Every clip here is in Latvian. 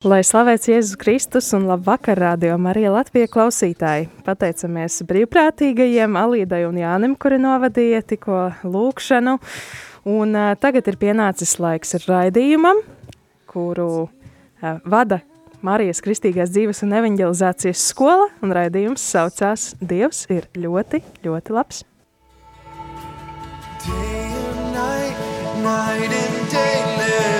Lai slavēts Jēzus Kristus un labvakar, radio Marija Latvija klausītāji. Pateicamies brīvprātīgajiem Alīdai un Jānim, kuri novadīja tikko lūkšanu. Un uh, tagad ir pienācis laiks raidījumam, kuru uh, vada Marijas Kristīgās dzīves un evanģelizācijas skola, un raidījums saucās Dievs ir ļoti, ļoti labs. Day and night, night and day, let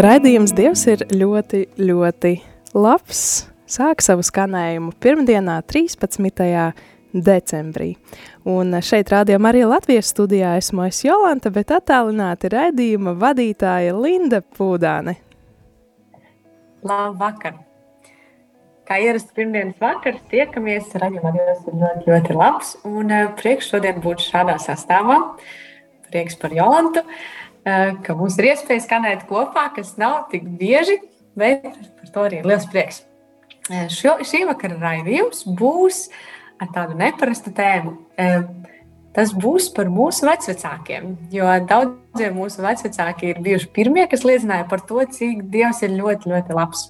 Raidījums Dievs ir ļoti, ļoti labs. Sāk savu skanējumu pirmdienā, 13. decembrī. Un šeit rādījumā arī Latvijas studijā esmu es Jolanta, bet attālināti raidījuma vadītāja Linda Pūdāne. Labvakar! kā ierasts pirmdienas vakars, tiekamies. Raidījumā jūs ir ļoti, ļoti labs. Un uh, prieks šodien būt šādā sastāvā. Prieks par Jolantu, uh, ka mums ir iespēja skanēt kopā, kas nav tik bieži, bet par to arī liels prieks. Uh, šo, šī vakara raidījums būs ar tādu neparastu tēmu. Uh, Tas būs par mūsu vecākiem, jo daudziem mūsu vecāki ir bijuši pirmie, kas liecināja par to, cik Dievs ir ļoti, ļoti labs.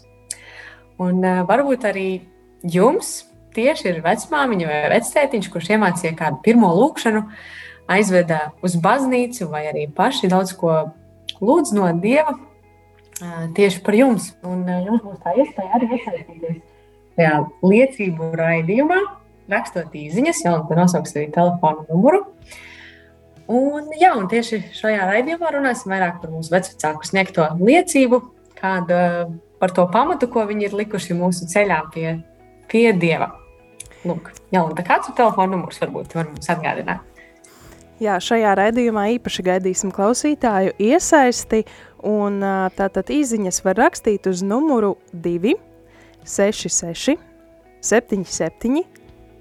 Un uh, varbūt arī jums tieši ir vecmāmiņa vai vectētiņš, kurš iemācīja kādu pirmo lūkšanu, aizveda uz baznīcu vai arī paši daudz ko lūdz no Dieva tieši par jums. Un jums būs tā iespēja arī iesaistīties šajā liecību raidījumā, rakstot īsiņas, jau tā nosauks arī telefonu numuru. Un, jā, un tieši šajā raidījumā runāsim vairāk par mūsu vecāku sniegto liecību, kāda par to pamatu, ko viņi ir likuši mūsu ceļā pie, pie Dieva. Lūk, jā, un kāds ir telefona numurs, varbūt var mums atgādināt? Jā, šajā raidījumā īpaši gaidīsim klausītāju iesaisti, un tātad īziņas var rakstīt uz numuru 2 66 77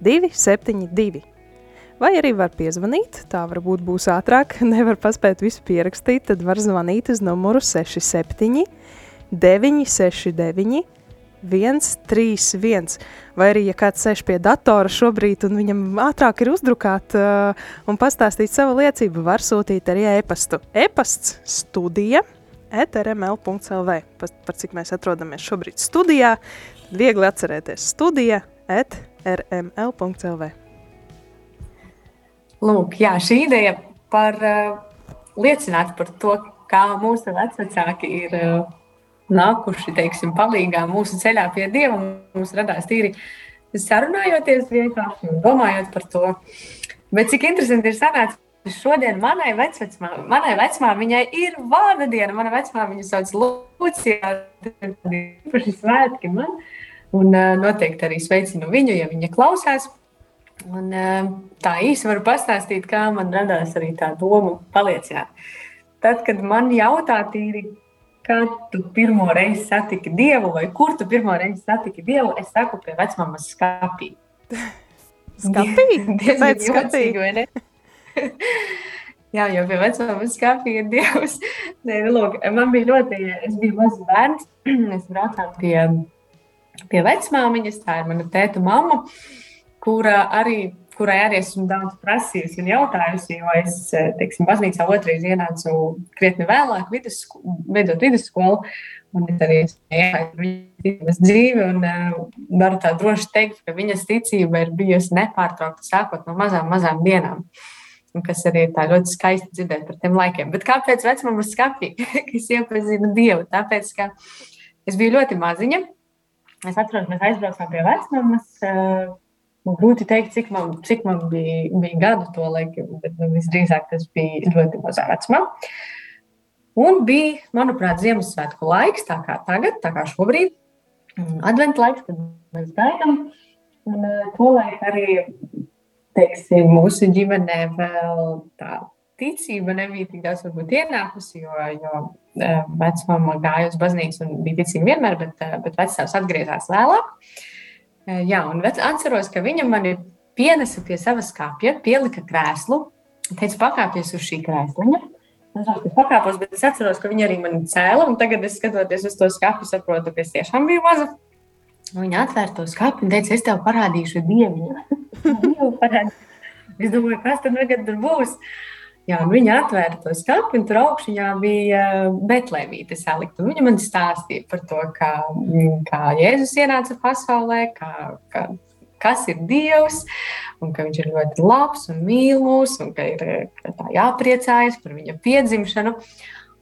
272. Vai arī var piezvanīt, tā varbūt būs ātrāk, nevar paspēt visu pierakstīt, tad var zvanīt uz numuru 67 969, 131. Vai arī, ja kāds sēž pie datora šobrīd un viņam ātrāk ir uzdrukāt uh, un pastāstīt savu liecību, var sūtīt arī e-pastu. E-pasts studija etrml.lv. Par, par cik mēs atrodamies šobrīd studijā, viegli atcerēties studija etrml.lv. Lūk, jā, šī ideja par uh, liecināt par to, kā mūsu vecāki ir uh, nākuši, teiksim, palīgā mūsu ceļā pie Dieva. Mums radās tīri sarunājoties vienkārši un domājot par to. Bet cik interesanti ir sanācis, šodien manai vecmāmiņai, manai vecmāmiņai ir vārda diena. Mana vecmāmiņa sauc Lūcija, ir īpaši svētki man. Un uh, noteikti arī sveicinu viņu, ja viņa klausās. Un, uh, tā īsi varu pastāstīt, kā man radās arī tā doma paliecināt. Tad, kad man jautā tīri, Kad tu pirmo reizi satiki dievu, vai kur tu pirmo reizi satiki dievu, es saku pie vecmāmas skapī. Skapī? Kāpēc skapī? Jā, jau pie skapī ir dievs. Nē, nu, lūk, man bija ļoti, es biju mazs bērns, es braucām pie, pie vecmāmiņas, tā ir mana tēta mamma, kura arī kurai arī esmu daudz prasījusi un jautājusi, jo es, eh, teiksim, baznīcā otrais ienācu krietni vēlāk, vidusskolu, beidzot vidusskolu. Un es arī esmu viņas dzīve, un uh, varu tā droši teikt, ka viņas ticība ir bijusi nepārtraukta sākot no mazām, mazām dienām. Un kas arī ir ļoti skaisti dzirdēt par tiem laikiem. Bet kāpēc vecmāmas skapī, kas iepazina Dievu? Tāpēc, ka es biju ļoti maziņa, es atceros, mēs aizbraucām pie vecmāmas. Uh, grūti teikt, cik man, cik man bija, bija gadu to laiku, bet nu, visdrīzāk tas bija ļoti mazā vecumā. Un bija, manuprāt, Ziemassvētku laiks, tā kā tagad, tā kā šobrīd, adventu laiks, kad mēs gaidām. Un uh, to laiku arī, teiksim, mūsu ģimenē vēl tā ticība nebija tik daudz varbūt, ienākusi, jo, jo uh, vecmāma gāja uz baznīcu un bija ticīga vienmēr, bet, uh, bet vecāks atgriezās vēlāk. Uh, jā, un atceros, ka viņa mani pienesa pie savas skāpja, pielika krēslu, teica, pakāpties uz šī krēsliņa. Es pakāpos, bet es atceros, ka viņa arī mani cēla, un tagad, es skatoties uz to skāpi, saprotu, ka es tiešām biju maza. Viņa atvēra to skāpi un teica, es tev parādīšu dieviņu. es domāju, kas tad tagad būs? Jā, viņa atvēra to skatu, un tur augšā bija eh, betlēmīte salikta. Viņa man stāstīja par to, kā, kā Jēzus ienāca pasaulē, kā, kā, kas ir Dievs, un ka viņš ir ļoti labs un mīl mūs, un ka ir ka jāpriecājas par viņa piedzimšanu.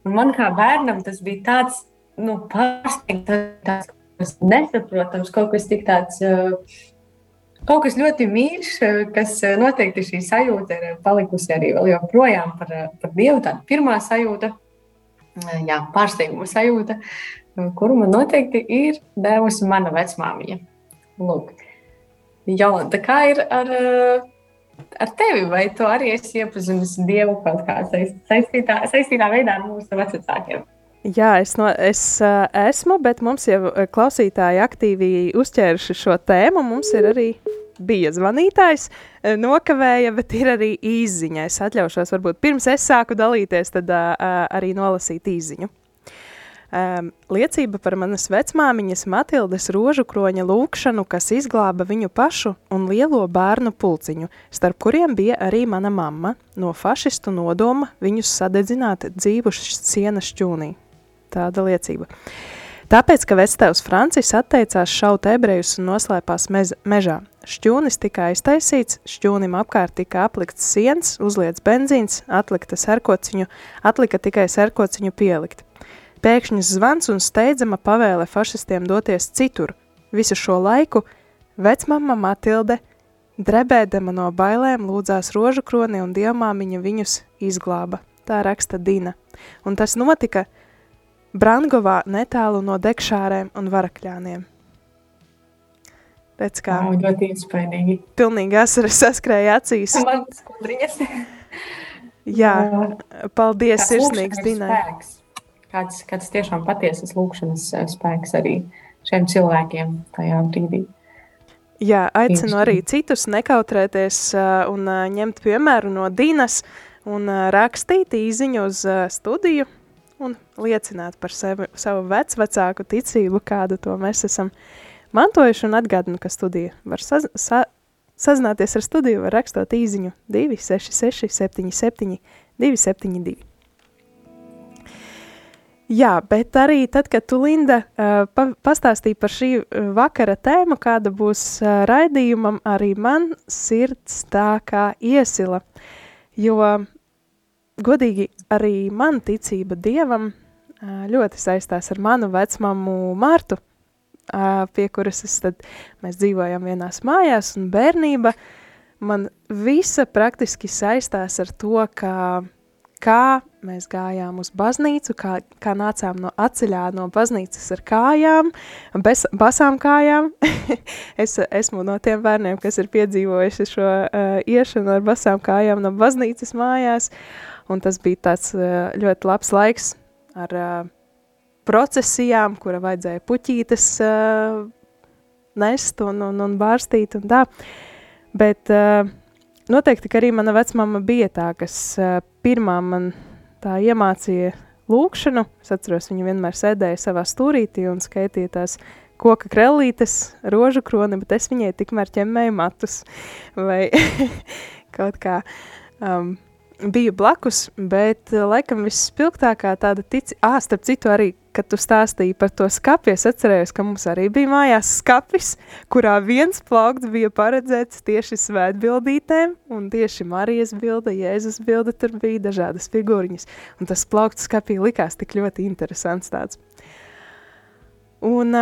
Un man kā bērnam tas bija tāds nu, pārsteigts, tāds nesaprotams, kaut kas tik tāds. Uh, Kaut kas ļoti mīļš, eh, kas eh, noteikti šī sajūta ir palikusi arī joprojām par, eh, par Dievu. Tā pirmā sajūta, jā, pārsteiguma sajūta, kuru man noteikti ir devusi mana vecmāmiņa. Lūk, Jolanta, kā ir ar, ar tevi? Vai tu arī esi iepazinis Dievu kaut kā saistītā, saistītā veidā ar mūsu vecākiem? Jā, es, no, es uh, esmu, bet mums jau klausītāji aktīvi uzķēruši šo tēmu. Mums ir arī bija zvanītājs, nokavēja, bet ir arī īziņa. Es atļaušos, varbūt pirms es sāku dalīties, tad uh, arī nolasīt īziņu. Um, liecība par manas vecmāmiņas Matildes rožu kroņa lūkšanu, kas izglāba viņu pašu un lielo bērnu pulciņu, starp kuriem bija arī mana mamma, no fašistu nodoma viņus sadedzināt dzīvu sienas šķūnī tāda liecība. Tāpēc, ka vectēvs Francis atteicās šaut ebrejus un noslēpās mez, mežā. Šķūnis tika aiztaisīts, šķūnim apkārt tika aplikts siens, uzliets benzīns, atlikta serkociņu, atlika tikai serkociņu pielikt. Pēkšņs zvans un steidzama pavēle fašistiem doties citur. Visu šo laiku vecmama Matilde, drebēdama no bailēm, lūdzās rožu kroni un dievmāmiņa viņus izglāba. Tā raksta Dina. Un tas notika – Brangovā netālu no dekšārēm un varakļāniem. Redz, kā oh, ļoti iespaidīgi. Pilnīgi asaras saskrēja acīs. Man skudriņas. Jā, paldies sirsnīgs Dinai. Kāds, kāds tiešām patiesas lūkšanas spēks arī šiem cilvēkiem tajā brīdī. Jā, aicinu arī citus nekautrēties un ņemt piemēru no Dīnas un rakstīt īziņu uz studiju un liecināt par sevi, savu vecvecāku ticību, kādu to mēs esam mantojuši, un atgādinu, ka studija var saz, sa, sazināties ar studiju, var rakstot īziņu 266 77 272. Jā, bet arī tad, kad tu, Linda, pa, pastāstīji par šī vakara tēmu, kāda būs raidījumam, arī man sirds tā kā iesila, jo godīgi arī man ticība Dievam ļoti saistās ar manu vecmamu Martu, pie kuras es tad, mēs dzīvojam vienās mājās, un bērnība man visa praktiski saistās ar to, ka, kā mēs gājām uz baznīcu, kā, kā nācām no atceļā no baznīcas ar kājām, bez, basām kājām. es esmu no tiem bērniem, kas ir piedzīvojuši šo uh, iešanu ar basām kājām no baznīcas mājās, un tas bija tāds uh, ļoti labs laiks ar uh, procesijām, kura vajadzēja puķītes uh, nest un, un, un bārstīt un tā. Bet noteikti, ka arī mana vecmama bija tā, kas pirmā man tā iemācīja lūkšanu. Es atceros, viņa vienmēr sēdēja savā stūrītī un skaitīja tās koka krellītes, rožu kroni, bet es viņai tikmēr ķemmēju matus vai kaut kā. Um, biju blakus, bet eh, laikam visspilgtākā tāda tic... Ah, starp citu arī, kad tu stāstīji par to skapi, es atcerējos, ka mums arī bija mājās skapis, kurā viens plaukts bija paredzēts tieši svētbildītēm, un tieši Marijas bilde, Jēzus bilde, tur bija dažādas figūriņas, un tas plaukts skapī likās tik ļoti interesants tāds. Un,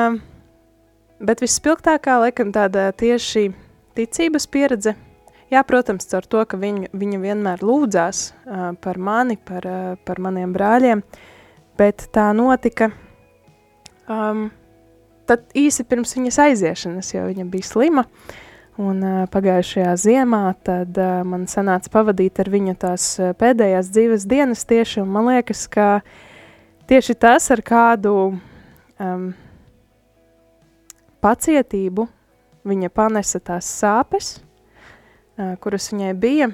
bet visspilgtākā, laikam, tāda tieši ticības pieredze. Jā, protams, ar to, ka viņa, viņa vienmēr lūdzās uh, par mani, par, uh, par maniem brāļiem, bet tā notika um, tad īsi pirms viņas aiziešanas, jo viņa bija slima. Un uh, pagājušajā ziemā tad uh, man sanāca pavadīt ar viņu tās uh, pēdējās dzīves dienas tieši, un man liekas, ka tieši tas ar kādu um, pacietību viņa panesa tās sāpes, uh, kuras viņai bija.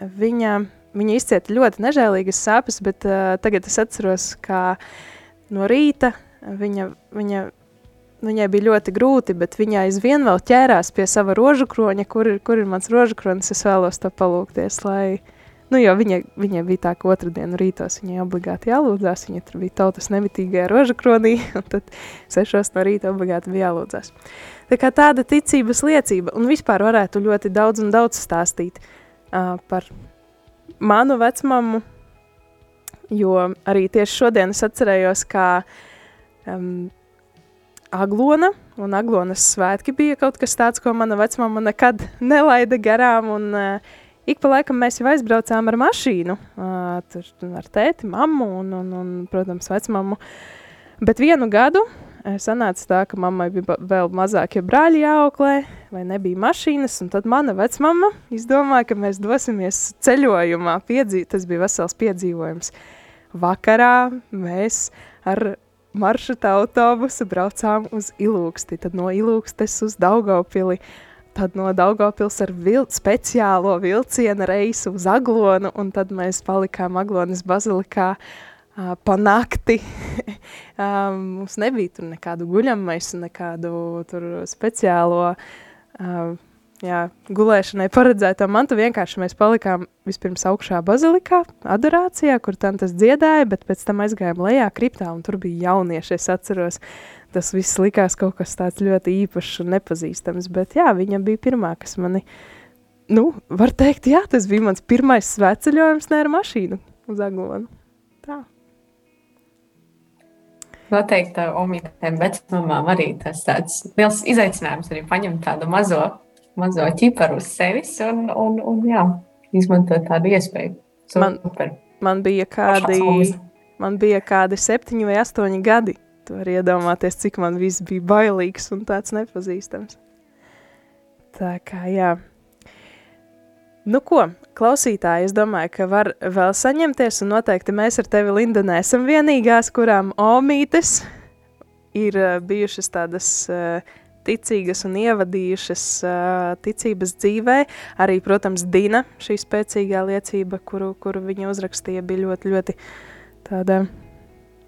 Viņa, viņa izcieta ļoti nežēlīgas sāpes, bet uh, tagad es atceros, kā no rīta viņa, viņa, viņai bija ļoti grūti, bet viņa aizvien vēl ķērās pie sava rožukroņa, kur ir, kur ir mans rožukronis, es vēlos to palūkties, lai, uh, Nu, jo viņa, viņa bija tā, ka otru dienu rītos viņai obligāti jālūdzās, viņa tur bija tautas nevitīgajā roža kronī, un tad sešos no rīta obligāti bija jālūdzās. Tā kā tāda ticības liecība, un vispār varētu ļoti daudz un daudz stāstīt uh, par manu vecmamu, jo arī tieši šodien es atcerējos, kā um, Aglona un Aglonas svētki bija kaut kas tāds, ko mana vecmama nekad nelaida garām, un uh, ik pa laikam mēs jau aizbraucām ar mašīnu, uh, tur ar tēti, mammu un, un, un protams, vecmammu. Bet vienu gadu sanāca tā, ka mammai bija vēl mazākie brāļi jāauklē, vai nebija mašīnas, un tad mana vecmama izdomāja, ka mēs dosimies ceļojumā. Piedzīv, tas bija vesels piedzīvojums. Vakarā mēs ar maršruta autobusu braucām uz Ilūksti, tad no Ilūkstes uz Daugaupili. Uh, tad no Daugavpils ar vil speciālo vilciena reisu uz Aglonu, un tad mēs palikām Aglonas bazilikā uh, pa nakti. um, mums nebija tur nekādu guļamaisu, nekādu tur speciālo uh, jā, gulēšanai paredzēto mantu. Vienkārši mēs palikām vispirms augšā bazilikā, adorācijā, kur tantas dziedāja, bet pēc tam aizgājām lejā kriptā, un tur bija jaunieši, es atceros, tas viss likās kaut kas tāds ļoti īpašs un nepazīstams, bet jā, viņa bija pirmā, kas mani, nu, var teikt, jā, tas bija mans pirmais svētceļojums ne ar mašīnu uz Aglonu. Noteikti omītēm vecmamām arī tas tāds liels izaicinājums arī paņemt tādu mazo, mazo ķiparu uz sevis un, un, un jā, izmantot tādu iespēju. Super. Man, man bija kādi, man bija kādi septiņi vai astoņi gadi, Tu vari iedomāties, cik man viss bija bailīgs un tāds nepazīstams. Tā kā jā. Nu ko, klausītāji, es domāju, ka var vēl saņemties, un noteikti mēs ar tevi, Linda, neesam vienīgās, kurām omītes ir uh, bijušas tādas uh, ticīgas un ievadījušas uh, ticības dzīvē. Arī, protams, Dina, šī spēcīgā liecība, kuru, kuru viņa uzrakstīja, bija ļoti, ļoti tāda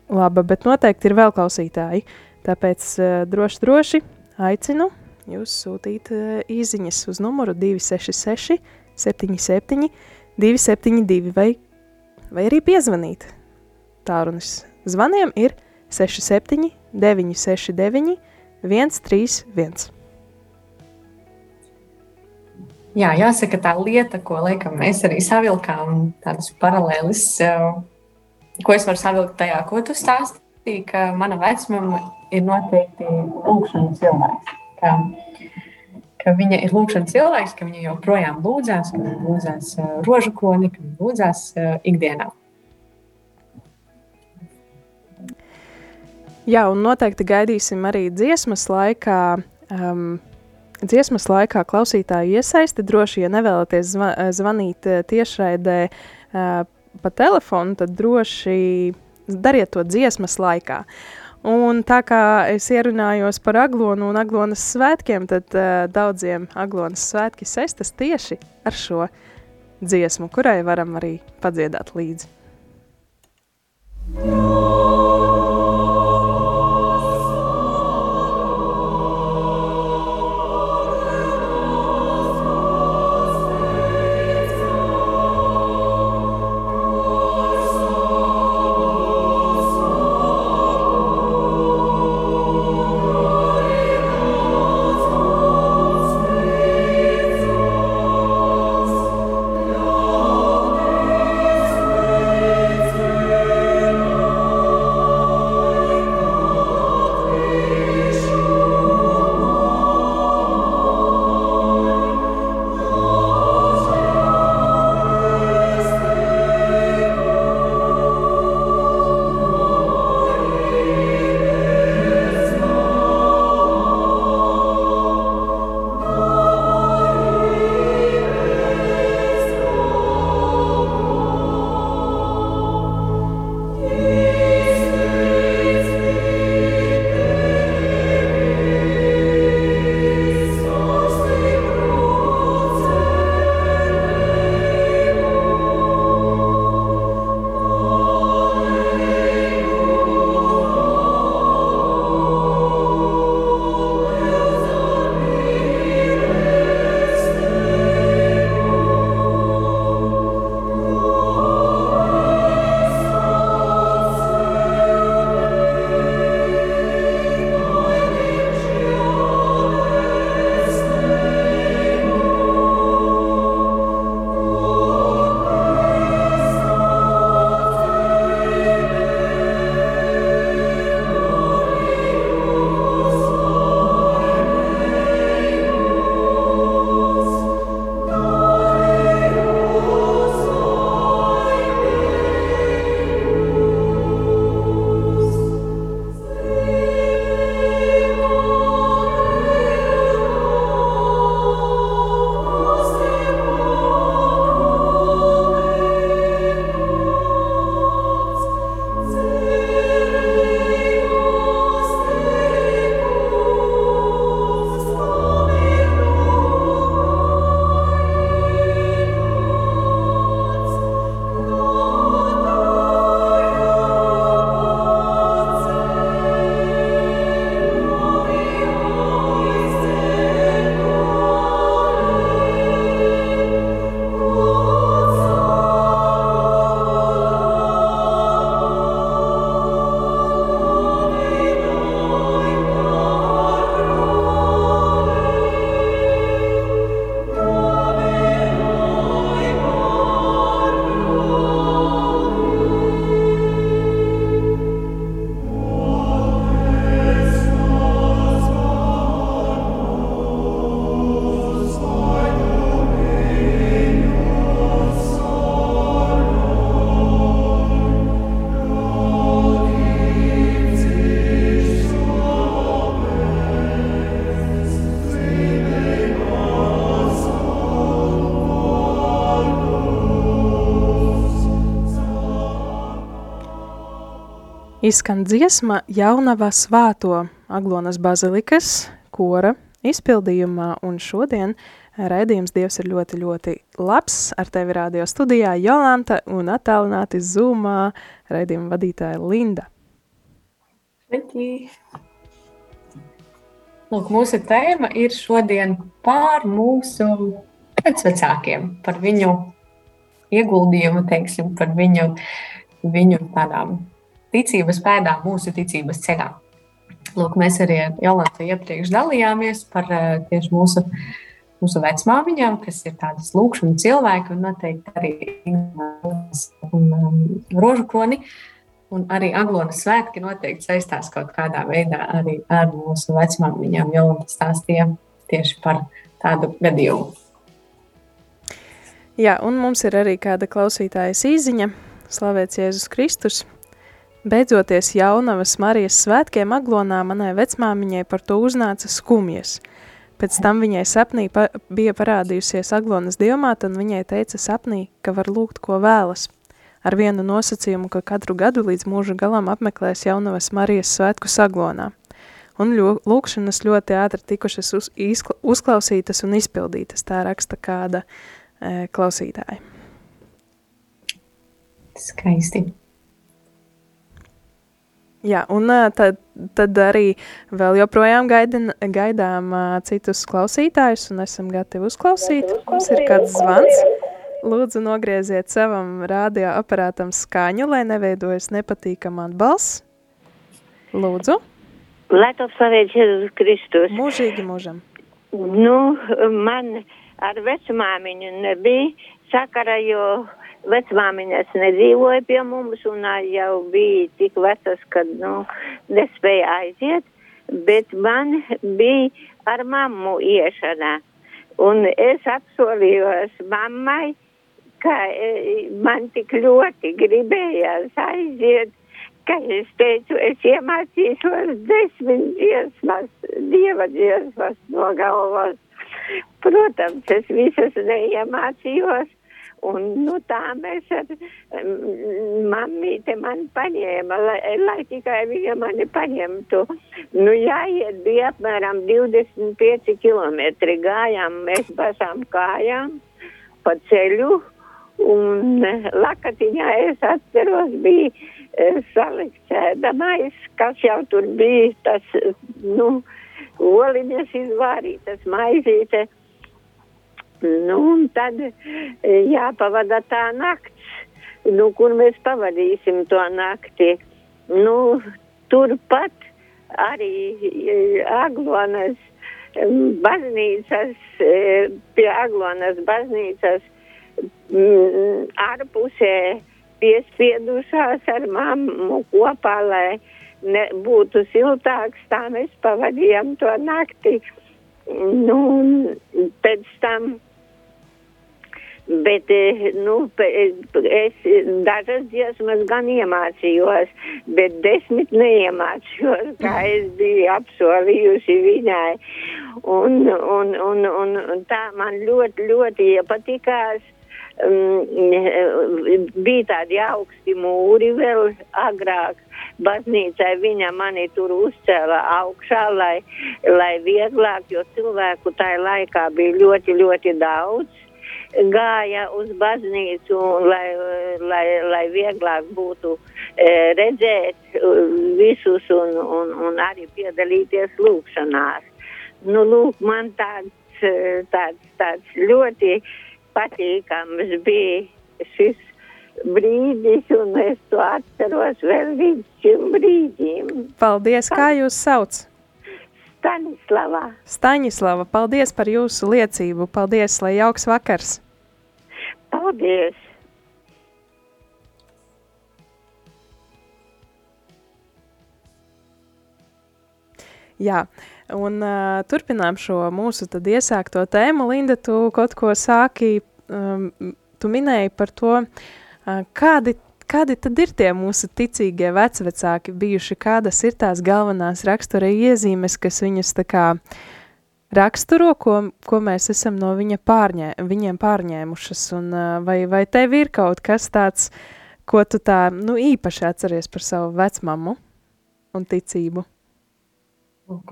laba, bet noteikti ir vēl klausītāji. Tāpēc droši, droši aicinu jūs sūtīt īsiņas uz numuru 266, 77, 272 vai, vai arī piezvanīt. Tārunis zvaniem ir 67, 969, 131. Jā, jāsaka, tā lieta, ko laikam, mēs arī savilkām, tādas paralēlas uh, ko es varu savilkt tajā, ko tu stāstīji, ka mana vecmama ir noteikti lūkšanas cilvēks. Ka, ka viņa ir lūkšanas cilvēks, ka viņa joprojām lūdzās, ka viņa lūdzās uh, rožu kroni, ka viņa lūdzās uh, ikdienā. Jā, un noteikti gaidīsim arī dziesmas laikā. Um, dziesmas laikā klausītāju iesaisti droši, ja nevēlaties zva zvanīt tiešraidē uh, pa telefonu, tad droši dariet to dziesmas laikā. Un tā kā es ierunājos par aglonu un aglonas svētkiem, tad uh, daudziem aglonas svētki sestas tieši ar šo dziesmu, kurai varam arī padziedāt līdzi. Oh. Izskan dziesma Jaunava svāto Aglonas bazilikas kora izpildījumā, un šodien raidījums Dievs ir ļoti, ļoti labs. Ar tevi radio studijā Jolanta un attālināti Zoomā raidījuma vadītāja Linda. Sveiki! Lūk, mūsu tēma ir šodien par mūsu vecākiem, par viņu ieguldījumu, teiksim, par viņu, viņu tādām ticības pēdām, mūsu ticības ceļā. Lūk, mēs arī ar Jolantu iepriekš dalījāmies par uh, tieši mūsu, mūsu vecmāmiņām, kas ir tādas lūkšana cilvēki un noteikti arī un, um, rožu kroni. Un arī Aglonas svētki noteikti saistās kaut kādā veidā arī ar mūsu vecmāmiņām. Jolanta stāstīja tieši par tādu gadījumu. Jā, un mums ir arī kāda klausītājas īziņa, slavēts Jēzus Kristus. Beidzoties jaunavas Marijas svētkiem Aglonā manai vecmāmiņai par to uznāca skumjas. Pēc tam viņai sapnī pa bija parādījusies Aglonas dievmāte, un viņai teica sapnī, ka var lūgt, ko vēlas. Ar vienu nosacījumu, ka katru gadu līdz mūža galam apmeklēs jaunavas Marijas svētku Aglonā. Un lūkšanas ļoti ātri tikušas uz, izkla, uzklausītas un izpildītas, tā raksta kāda uh, klausītāji. Skaisti. Jā, un tad, tad arī vēl joprojām gaidin, gaidām citus klausītājus, un esam gatavi uzklausīt. Mums ir kāds zvans. Lūdzu, nogrieziet savam radioaparātam skaņu, lai neveidojas nepatīkama atbalsts. Lūdzu. Lai to slavēts Jēzus Kristus. Mūžīgi mūžam. Nu, man ar vecmāmiņu nebija sakara, jo vecmāmiņas nedzīvoja pie mums un jau bija tik vecas, ka, nu, nespēja aiziet, bet man bija ar mammu iešana. Un es apsolījos mammai, ka e, man tik ļoti gribējās aiziet, ka es teicu, es iemācīšos desmit dziesmas, dieva dziesmas no galvas. Protams, es visas neiemācījos. Un, nu, tā mēs ar mammīte man paņēma, lai, lai tikai viņa mani paņemtu. Nu, jāiet bija apmēram 25 kilometri. Gājām mēs pašām kājām pa ceļu. Un lakatiņā es atceros bija e, salikts ēdamais, kas jau tur bija tas, nu, oliņas izvārītas, maizīte. Nu, un tad e, jāpavada tā nakts, nu, kur mēs pavadīsim to nakti. Nu, turpat arī e, Aglonas baznīcas, e, pie Aglonas baznīcas ārpusē piespiedušās ar mammu kopā, lai ne, būtu siltāks, tā mēs pavadījām to nakti. Nu, pēc tam, bet, nu, es dažas dziesmas gan iemācījos, bet desmit neiemācījos, kā es biju apsolījusi viņai. Un, un, un, un, un tā man ļoti, ļoti iepatikās um, bija tādi augsti mūri vēl agrāk. Baznīcai viņa mani tur uzcēla augšā, lai, lai vieglāk, jo cilvēku tajā laikā bija ļoti, ļoti daudz. Gāja uz baznīcu, lai, lai, lai vieglāk būtu e, redzēt visus un, un, un arī piedalīties lūkšanās. Nu, lūk, man tāds, tāds, tāds ļoti patīkams bija šis brīdis, un es to atceros vēl līdz šim brīdim. Paldies, kā jūs sauc? Stanislava. Staņislava, paldies par jūsu liecību. Paldies, lai jauks vakars. Paldies. Jā, Un uh, turpinām šo mūsu tad iesākto tēmu. Linda, tu kaut ko sāki, um, tu minēji par to, uh, kādi, kādi tad ir tie mūsu ticīgie vecvecāki bijuši, kādas ir tās galvenās rakstura iezīmes, kas viņus tā kā raksturo, ko, ko mēs esam no viņa pārņē, viņiem pārņēmušas, un uh, vai, vai tev ir kaut kas tāds, ko tu tā nu, īpaši atceries par savu vecmammu un ticību?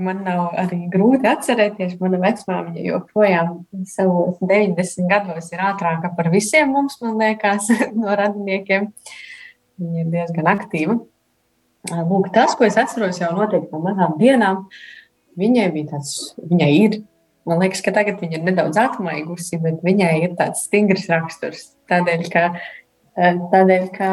Man nav arī grūti atcerēties, mana vecmāmiņa joprojām savos 90 gados ir ātrāka par visiem mums, man liekas, no radiniekiem. Viņa ir diezgan aktīva. Lūk, tas, ko es atceros jau noteikti no mazām dienām, viņai bija tāds, viņai ir, man liekas, ka tagad viņa ir nedaudz atmaigusi, bet viņai ir tāds stingrs raksturs. Tādēļ, ka, tādēļ, ka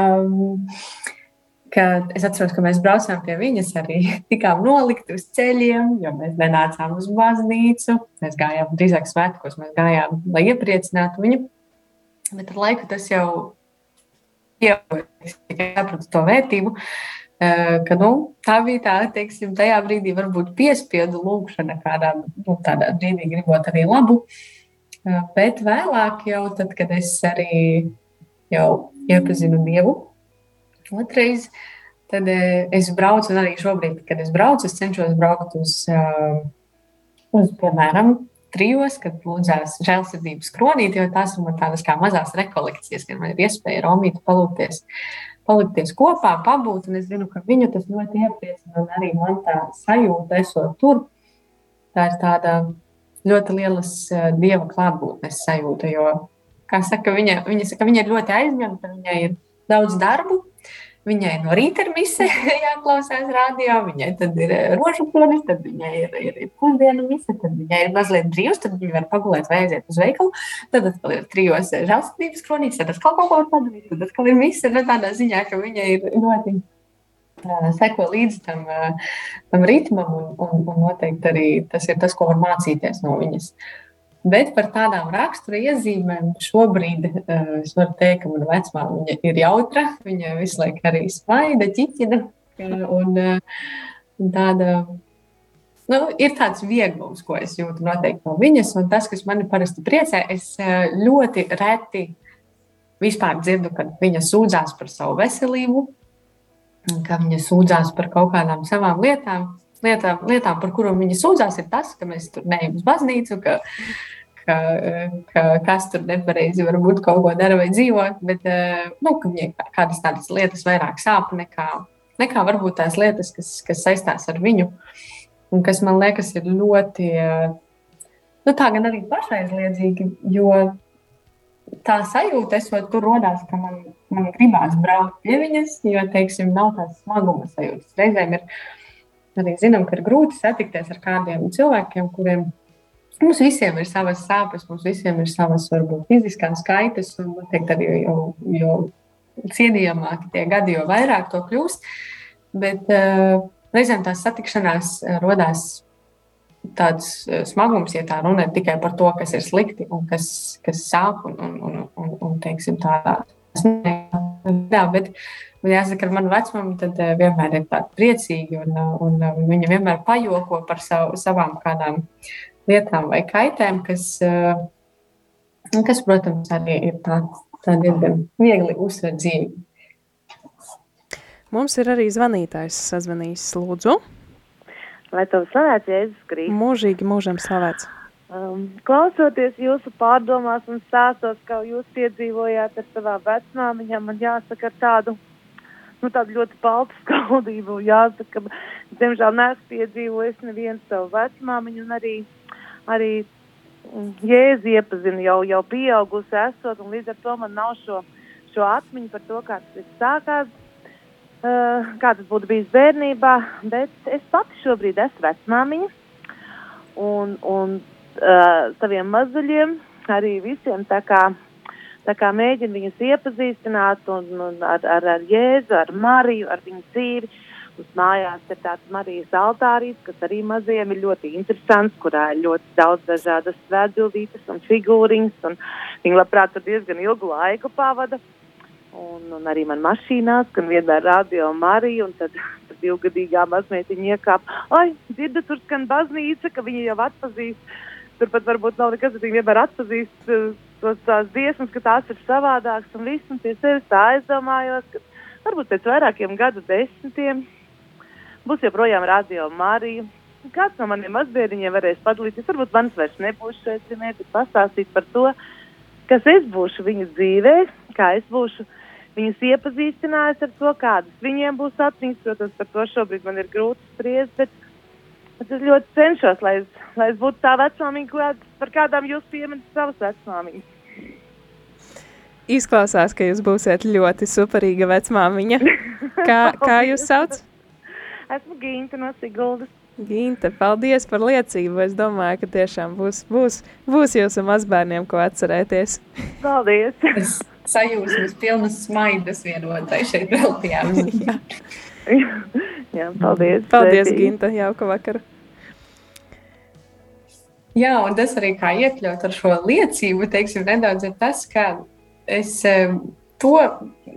ka es atceros, ka mēs braucām pie viņas, arī tikām nolikti uz ceļiem, jo mēs nenācām uz baznīcu. Mēs gājām drīzāk svētkos, mēs gājām, lai iepriecinātu viņu. Bet ar laiku tas jau sapratu to vērtību, eh, ka nu, tā bija tā, teiksim, tajā brīdī varbūt piespiedu lūkšana kādā nu, tādā brīdī gribot arī labu. Eh, bet vēlāk jau tad, kad es arī jau iepazinu Dievu, Otrais, tad eh, es braucu, un arī šobrīd, kad es braucu, es cenšos braukt uz, uz piemēram, trijos, kad lūdzās žēlsirdības kronīti, jo tās ir man tādas kā mazās rekolekcijas, kad man ir iespēja Romītu palūkties, palikties kopā, pabūt, un es zinu, ka viņu tas ļoti iepriecina, un arī man tā sajūta, esot tur, tā ir tāda ļoti lielas uh, dieva klātbūtnes sajūta, jo, kā saka, viņa, viņa saka, viņa ir ļoti aizņemta, viņai ir daudz darbu, Viņai no rīta ir mise, jāklausās radio, viņai tad ir eh, rožu kronis, tad viņai ir, ir, ir pusdienu mise, tad viņai ir mazliet brīvs, tad viņa var pagulēt vai aiziet uz veikalu. Tad atkal ir trijos eh, žēlstības kronīs, tad atkal kaut ko padarīt, tad atkal ir mise, no tādā ziņā, ka viņai ir ļoti uh, seko līdzi tam, tam ritmam, un, un, un noteikti arī tas ir tas, ko var mācīties no viņas. Uh, Bet par tādām rakstura iezīmēm šobrīd uh, es varu teikt, ka mana vecmāmiņa ir jautra. Viņa visu laiku arī smaida, ķiķina. Un, uh, tāda, nu, ir tāds vieglums, ko es jūtu noteikti no viņas. Un tas, kas man parasti priecē, es ļoti reti vispār dzirdu, kad viņa sūdzās par savu veselību, ka viņa sūdzās par kaut kādām savām lietām. Lietām, lietām, par kurām viņa sūdzās, ir tas, ka mēs tur neejam uz baznīcu, ka, ka, ka kas tur nepareizi varbūt kaut ko dara vai dzīvo, bet nu, kādas tādas lietas vairāk sāp nekā, nekā varbūt tās lietas, kas, kas saistās ar viņu. Un kas man liekas, ir ļoti, nu, tā gan arī pašaizliedzīgi, jo tā sajūta, esot tur rodās, ka man, man gribās braukt pie viņas, jo, teiksim, nav tās smaguma sajūtas. Reizēm ir arī zinām, ka ir grūti satikties ar kādiem cilvēkiem, kuriem Mums visiem ir savas sāpes, mums visiem ir savas, varbūt, fiziskās kaitas, un noteikti arī jo, jo cienījamāki tie gadi, jo vairāk to kļūst. Bet uh, reizēm tās satikšanās uh, radās tāds uh, smagums, ja tā runa ir tikai par to, kas ir slikti un kas, kas sāp un, un, un, un, un teiksim, tādā. Jā, bet jāsaka, ar manu vecumu tad uh, vienmēr ir tāda priecīga un, un, viņa vienmēr pajoko par savu, savām kādām lietām vai kaitēm, kas, eh, kas protams, arī ir tā, tā diezgan viegli uzredzīgi. Mums ir arī zvanītājs sazvanījis, lūdzu. Lai to slavēts, Jēzus Kristus. Mūžīgi mūžam slavēts. Um, klausoties jūsu pārdomās un stāstos, kā jūs piedzīvojāt ar savām vecmāmiņām, man jāsaka ar tādu, nu, tādu ļoti paltu skaudību. Jāsaka, diemžēl neesmu piedzīvojis nevienu savu vecmāmiņu un arī arī mm, jēzi iepazinu jau, jau pieaugusi esot, un līdz ar to man nav šo, šo atmiņu par to, kā tas sākās, uh, kā tas būtu bijis bērnībā, bet es pati šobrīd esmu vecmāmiņa, un, un uh, saviem mazuļiem arī visiem tā kā, tā kā mēģinu viņus iepazīstināt un, un ar, ar, ar Jēzu, ar Mariju, ar viņu dzīvi, Mums mājās ir tāds Marijas altārīts, kas arī maziem ir ļoti interesants, kurā ir ļoti daudz dažādas svētbildītes un figūriņas. Un viņi labprāt tur diezgan ilgu laiku pavada. Un, un arī man mašīnās, gan vienmēr radio Marija, un tad, tad divgadīgā mazmeitiņa iekāp. Ai, dzirdu, tur skan baznīca, ka viņi jau atpazīst. Turpat varbūt nav nekas, bet viņi vienmēr atpazīst uh, tos tās dziesmas, ka tās ir savādākas un viss. Un pie sevis tā aizdomājos, ka varbūt pēc vairākiem gadu desmitiem būs joprojām radio Marija. Kāds no maniem mazbērniņiem varēs padalīties, varbūt manis vairs nebūs šeit, bet pastāstīt par to, kas es būšu viņu dzīvē, kā es būšu viņus iepazīstinājis ar to, kādas viņiem būs atmiņas. Protams, par to šobrīd man ir grūti spriest, bet es ļoti cenšos, lai es, lai es būtu tā vecmāmiņa, par kādām jūs pieminat savas vecmāmiņas. Izklausās, ka jūs būsiet ļoti superīga vecmāmiņa. Kā, kā jūs sauc? Esmu Ginta no Siguldas. Ginte, paldies par liecību. Es domāju, ka tiešām būs, būs, būs jūsu mazbērniem, ko atcerēties. Paldies! Es sajūsmas pilnas smaidas vienotai šeit veltījām. Jā. Paldies! Paldies, Ginta, jauka vakara! Jā, un tas arī kā iekļaut ar šo liecību, teiksim, nedaudz ir tas, ka es to,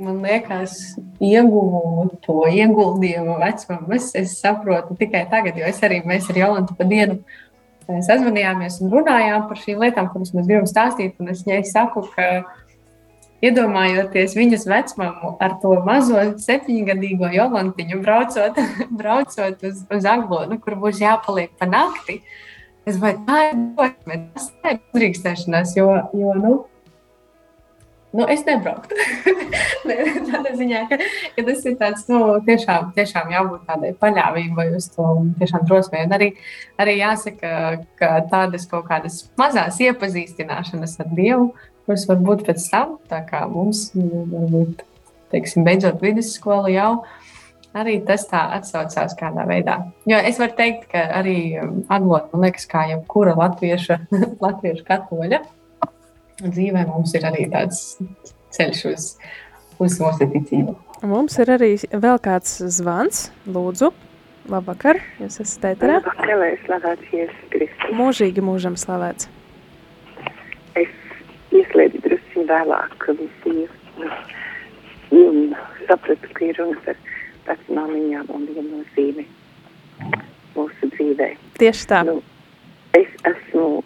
man liekas, ieguvumu, to ieguldījumu vecumam, es, es saprotu tikai tagad, jo es arī, mēs ar Jolantu pa dienu sazvanījāmies un runājām par šīm lietām, kuras mēs gribam stāstīt, un es viņai saku, ka iedomājoties viņas vecmāmu ar to mazo septiņgadīgo jolantiņu, braucot, braucot uz, uz Aglonu, kur būs jāpaliek pa nakti. Es domāju, tā ir ļoti tā drīkstēšanās, jo, jo nu, nu, es nebrauktu. Tādā ziņā, ka, ka tas ir tāds, nu, tiešām, tiešām jābūt tādai paļāvībai uz to tiešām drosmei. Un arī, arī jāsaka, ka tādas kaut kādas mazās iepazīstināšanas ar Dievu, kuras var būt pēc tam, tā kā mums, varbūt, teiksim, beidzot vidusskolu jau, arī tas tā atsaucās kādā veidā. Jo es varu teikt, ka arī atgot, man liekas, kā jebkura latvieša, latviešu katoļa dzīvē mums ir arī tāds ceļš uz, uz mūsu ticību. Mums ir arī vēl kāds zvans, lūdzu. Labvakar, jūs esat ēterā. Labvakar, lai slavēts Jēzus Kristus. Mūžīgi mūžam slavēts. Es ieslēdzu drusku vēlāk visu un sapratu, ka ir runa par vecmāmiņām un viņa nozīmi mūsu dzīvē. Tieši tā. Nu, es esmu,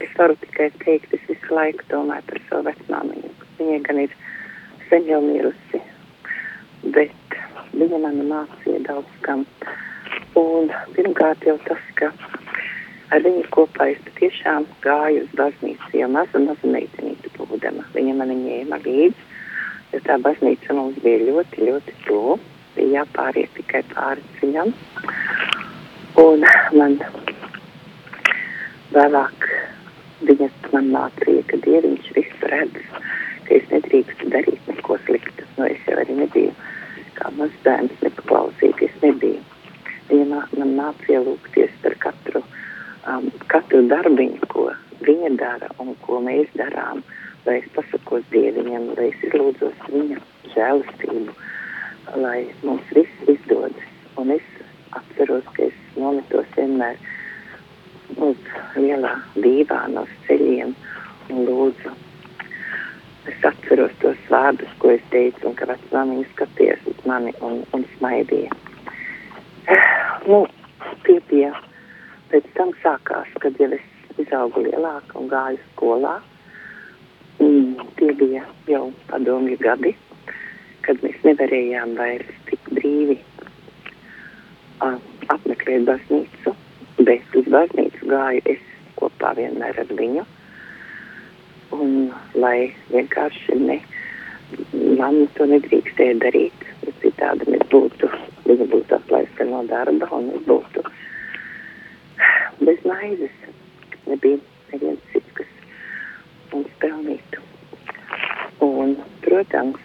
es varu tikai teikt, es visu laiku domāju par savu vecmāmiņu. Viņa gan ir sen jau mirusi, bet viņa man mācīja daudz kam. Un pirmkārt jau tas, ka ar viņu kopā es patiešām gāju uz baznīcu, jau maza, maza meitenīte būdama. Viņa mani ņēma līdzi, jo tā baznīca mums bija ļoti, ļoti tuvu. Bija jāpāriet tikai pāri ceļam. Un man vēlāk viņa man mācīja, ka Dieviņš visu redz, ka es nedrīkstu darīt neko sliktu. Nu, es jau arī nebiju kā mazbērns, nepaklausīties nebiju. Viņa man mācīja lūgties par katru um, katru darbiņu, ko viņa dara un ko mēs darām, lai es pasakos Dieviņam, lai es izlūdzos viņa žēlastību, lai mums viss izdodas. Un es atceros, ka es nometos vienmēr uz lielā dīvāna uz ceļiem un lūdzu. Es atceros tos vārdus, ko es teicu, un ka vecmāmiņa skaties uz mani un, un smaidīja. Nu, tie bija pēc tam sākās, kad jau es izaugu lielāka un gāju skolā. Mm, tie bija jau padomju gadi, kad mēs nevarējām vairs tik brīvi uh, apmeklēt baznīcu, bet uz baznīcu gāju es kopā vienmēr ar viņu. Un lai vienkārši ne, man to nedrīkstēja darīt, jo citādi mēs būtu, viņa būtu atlaista no darba un es būtu bez maizes. Nebija neviens cits, kas mums pelnītu. Un, protams,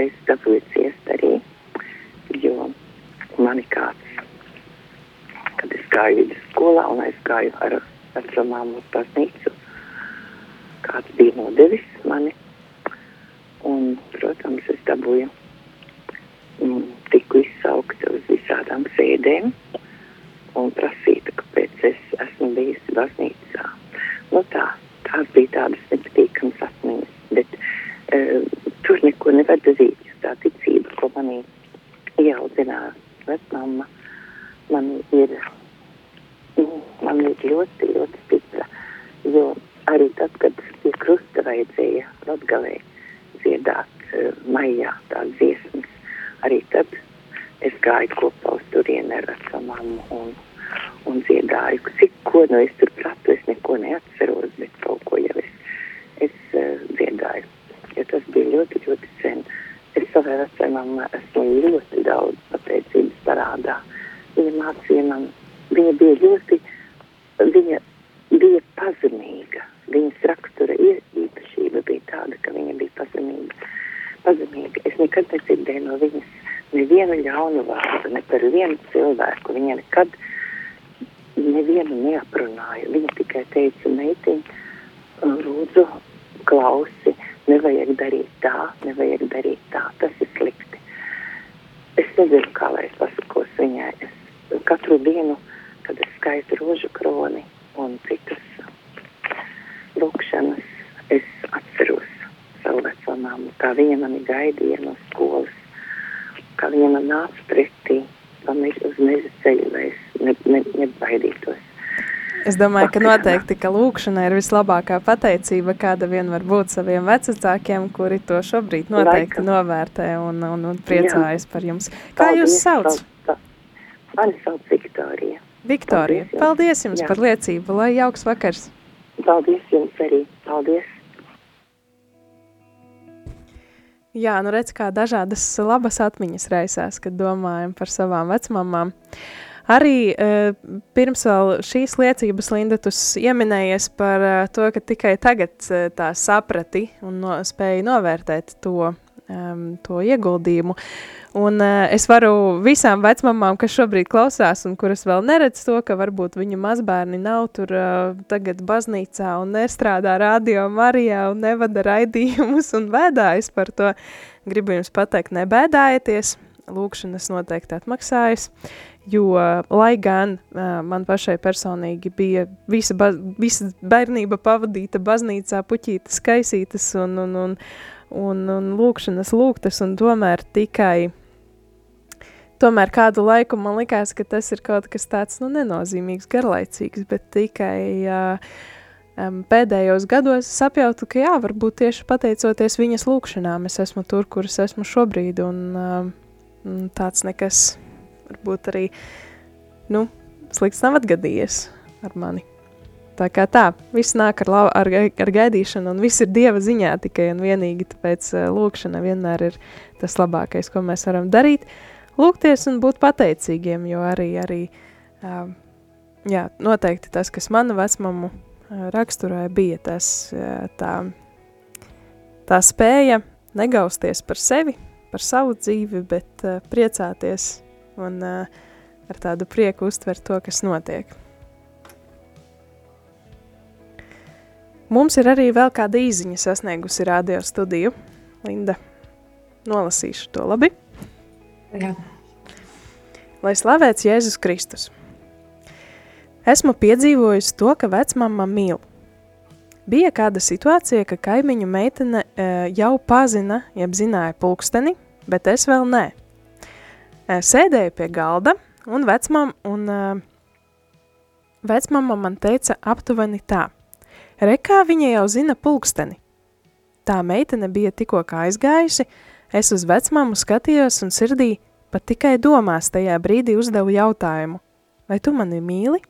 es dabūju ciest arī, jo mani kāds, kad es gāju vidusskolā un aizgāju ar vecumām uz baznīcu, kāds bija nodevis mani. Un, protams, es dabūju mm, tiku izsaukta uz visādām sēdēm un prasīta, kāpēc es esmu bijusi baznīcā. Nu tā, tās bija tādas nepatīkamas atmiņas, bet uh, tur neko nevar darīt, jo tā ticība, ko manī ieaudzināja vecmama, man ir, man ir ļoti, ļoti stipra, jo arī tad, kad pie krusta vajadzēja Latgalē dziedāt uh, maijā tās dziesmas, arī tad es gāju kopā uz turieni ar vecamām un un dziedāju, cik ko no es tur pratu, es neko neatceros, bet kaut ko jau es, es uh, dziedāju, jo tas bija ļoti, ļoti sen. savai vecumam esmu ļoti daudz pateicības parādā. Viņa mācīja man, viņa bija ļoti, viņa bija pazemīga. Viņas rakstura īpašība bija tāda, ka viņa bija pazemīga. pazemīga. Es nekad nedzirdēju no viņas nevienu ļaunu vārdu, ne par vienu cilvēku. Viņa nekad nevienu neaprunāja. Viņa tikai teica, meitiņ, lūdzu, klausi, nevajag darīt tā, nevajag darīt tā, tas ir slikti. Es nezinu, kā lai es pasakos viņai. Es katru dienu, kad es skaitu rožu kroni un citas lūkšanas, es atceros savu veco māmu, kā viņa mani gaidīja no skolas, kā man nāca pretī uz meža ceļu, lai es ne, ne, nebaidītos. Es domāju, ka noteikti, ka lūkšana ir vislabākā pateicība, kāda vien var būt saviem vecākiem, kuri to šobrīd noteikti Laikam. novērtē un, un, un priecājas Jā. par jums. Kā Paldies, jūs sauc? Mani sauc Viktorija. Viktorija, paldies jums, paldies jums par liecību, lai jauks vakars. Paldies jums arī, paldies. Jā, nu redz, kā dažādas labas atmiņas raisās, kad domājam par savām vecmamām. Uh, Arī uh, pirms šīs liecības, Linda, tu ieminējies par uh, to, ka tikai tagad uh, tā saprati un no, spēji novērtēt to, um, to ieguldījumu. Un uh, es varu visām vecmamām, kas šobrīd klausās un kuras vēl neredz to, ka varbūt viņu mazbērni nav tur uh, tagad baznīcā un nestrādā radio Marijā un nevada raidījumus un vēdājas par to, gribu jums pateikt, nebēdājieties, lūkšanas noteikti atmaksājas, Jo, lai gan uh, man pašai personīgi bija visa, visa bērnība pavadīta baznīcā, puķītas, kaisītas un, un, un, un, un lūkšanas lūgtas, un tomēr tikai, tomēr kādu laiku man likās, ka tas ir kaut kas tāds, nu, nenozīmīgs, garlaicīgs, bet tikai uh, um, pēdējos gados sapjautu, ka jā, varbūt tieši pateicoties viņas lūkšanām, es esmu tur, kur es esmu šobrīd, un uh, tāds nekas varbūt arī nu, slikts nav atgadījies ar mani. Tā kā tā, viss nāk ar, lau, ar, ar gaidīšanu, un viss ir Dieva ziņā tikai un vienīgi, tāpēc uh, lūkšana vienmēr ir tas labākais, ko mēs varam darīt. Lūgties un būt pateicīgiem, jo arī, arī uh, jā, noteikti tas, kas manu vecmamu uh, raksturēja, bija tas, uh, tā, tā spēja negausties par sevi, par savu dzīvi, bet priecāties un ar tādu prieku uztvert to, kas notiek. Mums ir arī vēl kāda īziņa sasniegusi radio studiju. Linda, nolasīšu to labi. Jā. Lai slavēts Jēzus Kristus. Esmu piedzīvojis to, ka vecmama mīl. Bija kāda situācija, ka kaimiņu meitene e, jau pazina, jeb zināja pulksteni, bet es vēl nē. Sēdēju pie galda, un vecmam, un uh, vecmama man teica aptuveni tā. Rekā viņa jau zina pulksteni. Tā meitene bija tikko aizgājusi, es uz vecmamu skatījos un sirdī pat tikai domās tajā brīdī uzdevu jautājumu. Vai tu mani mīli?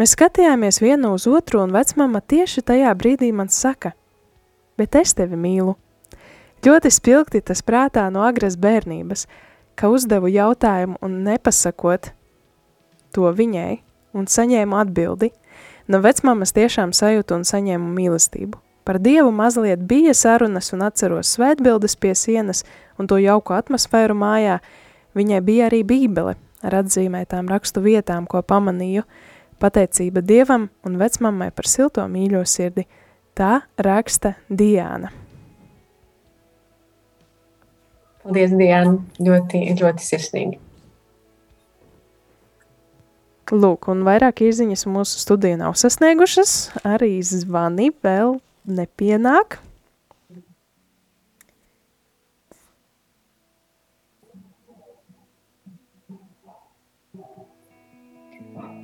Mēs skatījāmies vienu uz otru, un vecmama tieši tajā brīdī man saka, bet es tevi mīlu. Ļoti spilgti tas prātā no agras bērnības – ka uzdevu jautājumu un nepasakot to viņai un saņēmu atbildi, no vecmāmas tiešām sajūtu un saņēmu mīlestību. Par Dievu mazliet bija sarunas un atceros svētbildes pie sienas un to jauku atmosfēru mājā. Viņai bija arī bībele ar atzīmētām rakstu vietām, ko pamanīju. Pateicība Dievam un vecmammai par silto mīļo sirdi. Tā raksta Diāna. Paldies, Diana. Ļoti, ļoti sirsnīgi. Lūk, un vairāk izziņas mūsu studijā nav sasniegušas. Arī zvani vēl nepienāk.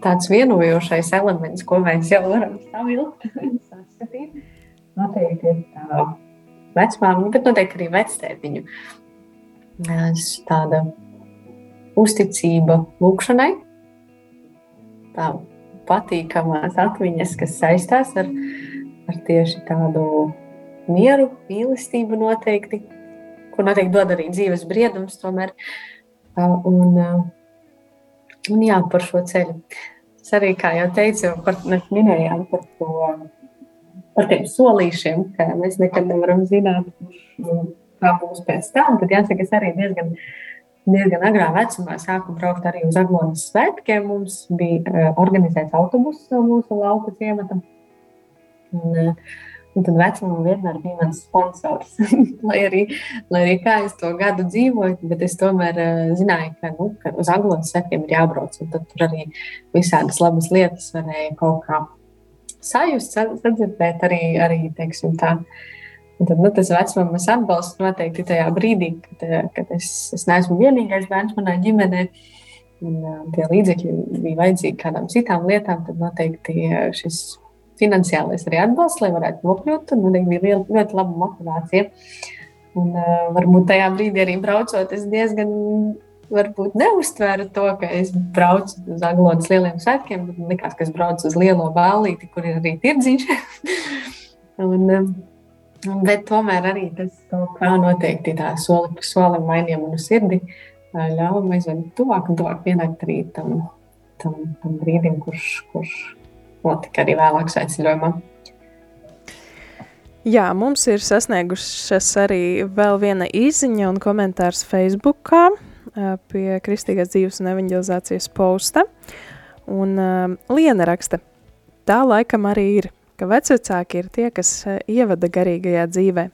Tāds vienojošais elements, ko mēs jau varam savilkt, saskatīt, noteikti ir tā vecmāmiņa, bet noteikti arī vectētiņu tāda uzticība lūkšanai, tā patīkamās atmiņas, kas saistās ar, ar tieši tādu mieru, mīlestību noteikti, ko noteikti dod arī dzīves briedums. Tomēr. Un, un jā, par šo ceļu. Es arī, kā jau teicu, par, minējām par to. Par tiem solīšiem, ka mēs nekad nevaram zināt, kā būs pēc tam. Tad jāsaka, es arī diezgan, diezgan agrā vecumā sāku braukt arī uz Aglonas svētkiem. Mums bija organizēts autobuss mūsu lauka ciematam. Un, uh, Un tad vecumam vienmēr bija mans sponsors. lai, arī, lai arī kā es to gadu dzīvoju, bet es tomēr uh, zināju, ka, nu, ka uz Anglonas svētkiem ir jābrauc. Tad tur arī visādas labas lietas varēja kaut kā sajust, sadzirdēt arī, arī teiksim tā. Un tad, nu, tas vecums atbalsts noteikti tajā brīdī, kad, eh, kad es, es neesmu vienīgais bērns manā ģimenē. Un, uh, tie līdzekļi bija vajadzīgi kādām citām lietām, tad noteikti šis finansiālais arī atbalsts, lai varētu nokļūt. Tur man bija liela, ļoti laba motivācija. Un, uh, varbūt tajā brīdī arī braucot, es diezgan varbūt neuztvēru to, ka es braucu uz Aglonas lieliem svētkiem. Man liekas, ka es braucu uz lielo bālīti, kur ir arī tirdziņš. un, um, bet tomēr arī tas kaut kā noteikti tā soli pa solim mainīja manu sirdi. Ļauj man aizvien tuvāk un tuvāk pienākt arī tam, tam, tam brīdim, kurš, kurš notika arī vēlāk aizceļojumā. Jā, mums ir sasniegušas arī vēl viena izziņa un komentārs Facebookā pie Kristīgās dzīves un evanģelizācijas posta. Un uh, Liena raksta, tā laikam arī ir, ka vecvecāki ir tie, kas ievada garīgajā dzīvē.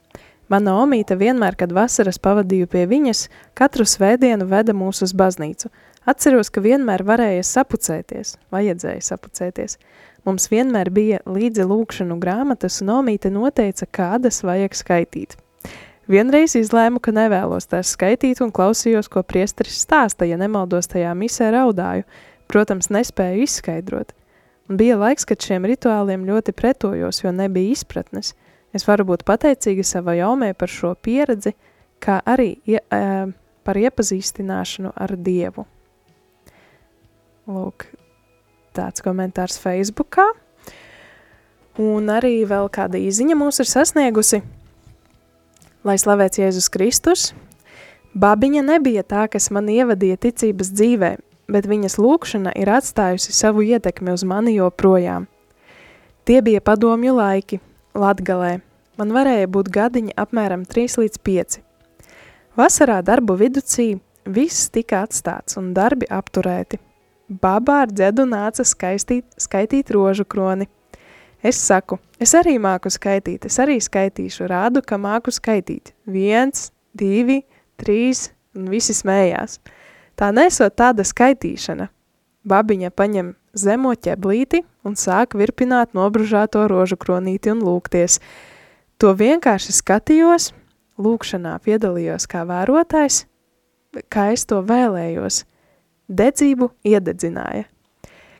Mana omīte vienmēr, kad vasaras pavadīju pie viņas, katru svētdienu veda mūs uz baznīcu. Atceros, ka vienmēr varēja sapucēties, vajadzēja sapucēties. Mums vienmēr bija līdzi lūkšanu grāmatas, un Omīte noteica, kādas vajag skaitīt. Vienreiz izlēmu, ka nevēlos tās skaitīt un klausījos, ko priesteris stāsta, ja nemaldos tajā misē raudāju. Protams, nespēju izskaidrot. Un bija laiks, kad šiem rituāliem ļoti pretojos, jo nebija izpratnes. Es varu būt pateicīga savai omē par šo pieredzi, kā arī ie, e, par iepazīstināšanu ar Dievu. Lūk, tāds komentārs Facebookā. Un arī vēl kāda īziņa mūs ir sasniegusi. Lai slavēts Jēzus Kristus, babiņa nebija tā, kas man ievadīja ticības dzīvē, bet viņas lūkšana ir atstājusi savu ietekmi uz mani joprojām. Tie bija padomju laiki, Latgalē. Man varēja būt gadiņi apmēram 3 līdz 5. Vasarā darbu viducī viss tika atstāts un darbi apturēti – Baba ar dzedu nāca skaistīt, skaitīt rožu kroni. Es saku, es arī māku skaitīt, es arī skaitīšu, rādu, ka māku skaitīt. Viens, divi, trīs, un visi smējās. Tā nesot tāda skaitīšana. Babiņa paņem zemo ķeblīti un sāk virpināt nobružāto rožu kronīti un lūgties. To vienkārši skatījos, lūkšanā piedalījos kā vērotājs, kā es to vēlējos – Dedzību iededzināja.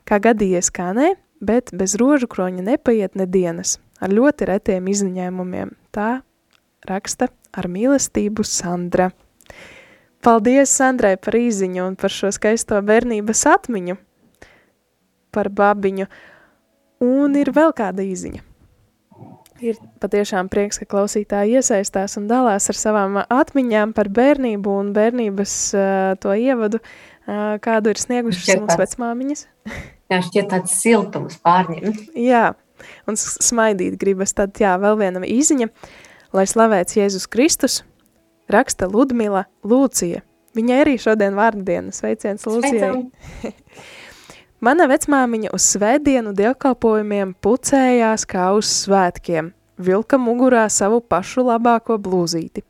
Kā gadījies, kā nē, bet bez rožu kroņa nepaiet nedienas, ar ļoti retiem izņēmumiem. Tā raksta ar mīlestību Sandra. Paldies Sandrai par īziņu un par šo skaisto bērnības atmiņu, par babiņu. Un ir vēl kāda īziņa. Ir patiešām prieks, ka klausītāji iesaistās un dalās ar savām atmiņām par bērnību un bērnības uh, to ievadu. Uh, kādu ir sniegušas mums vecmāmiņas. Jā, šķiet tāds siltums pārņem. jā, un smaidīt gribas. Tad, jā, vēl viena īziņa, lai slavēts Jēzus Kristus, raksta Ludmila Lūcija. Viņai arī šodien vārdienas sveiciens Lūcijai. Mana vecmāmiņa uz svētdienu dievkalpojumiem pucējās kā uz svētkiem, vilka mugurā savu pašu labāko blūzīti.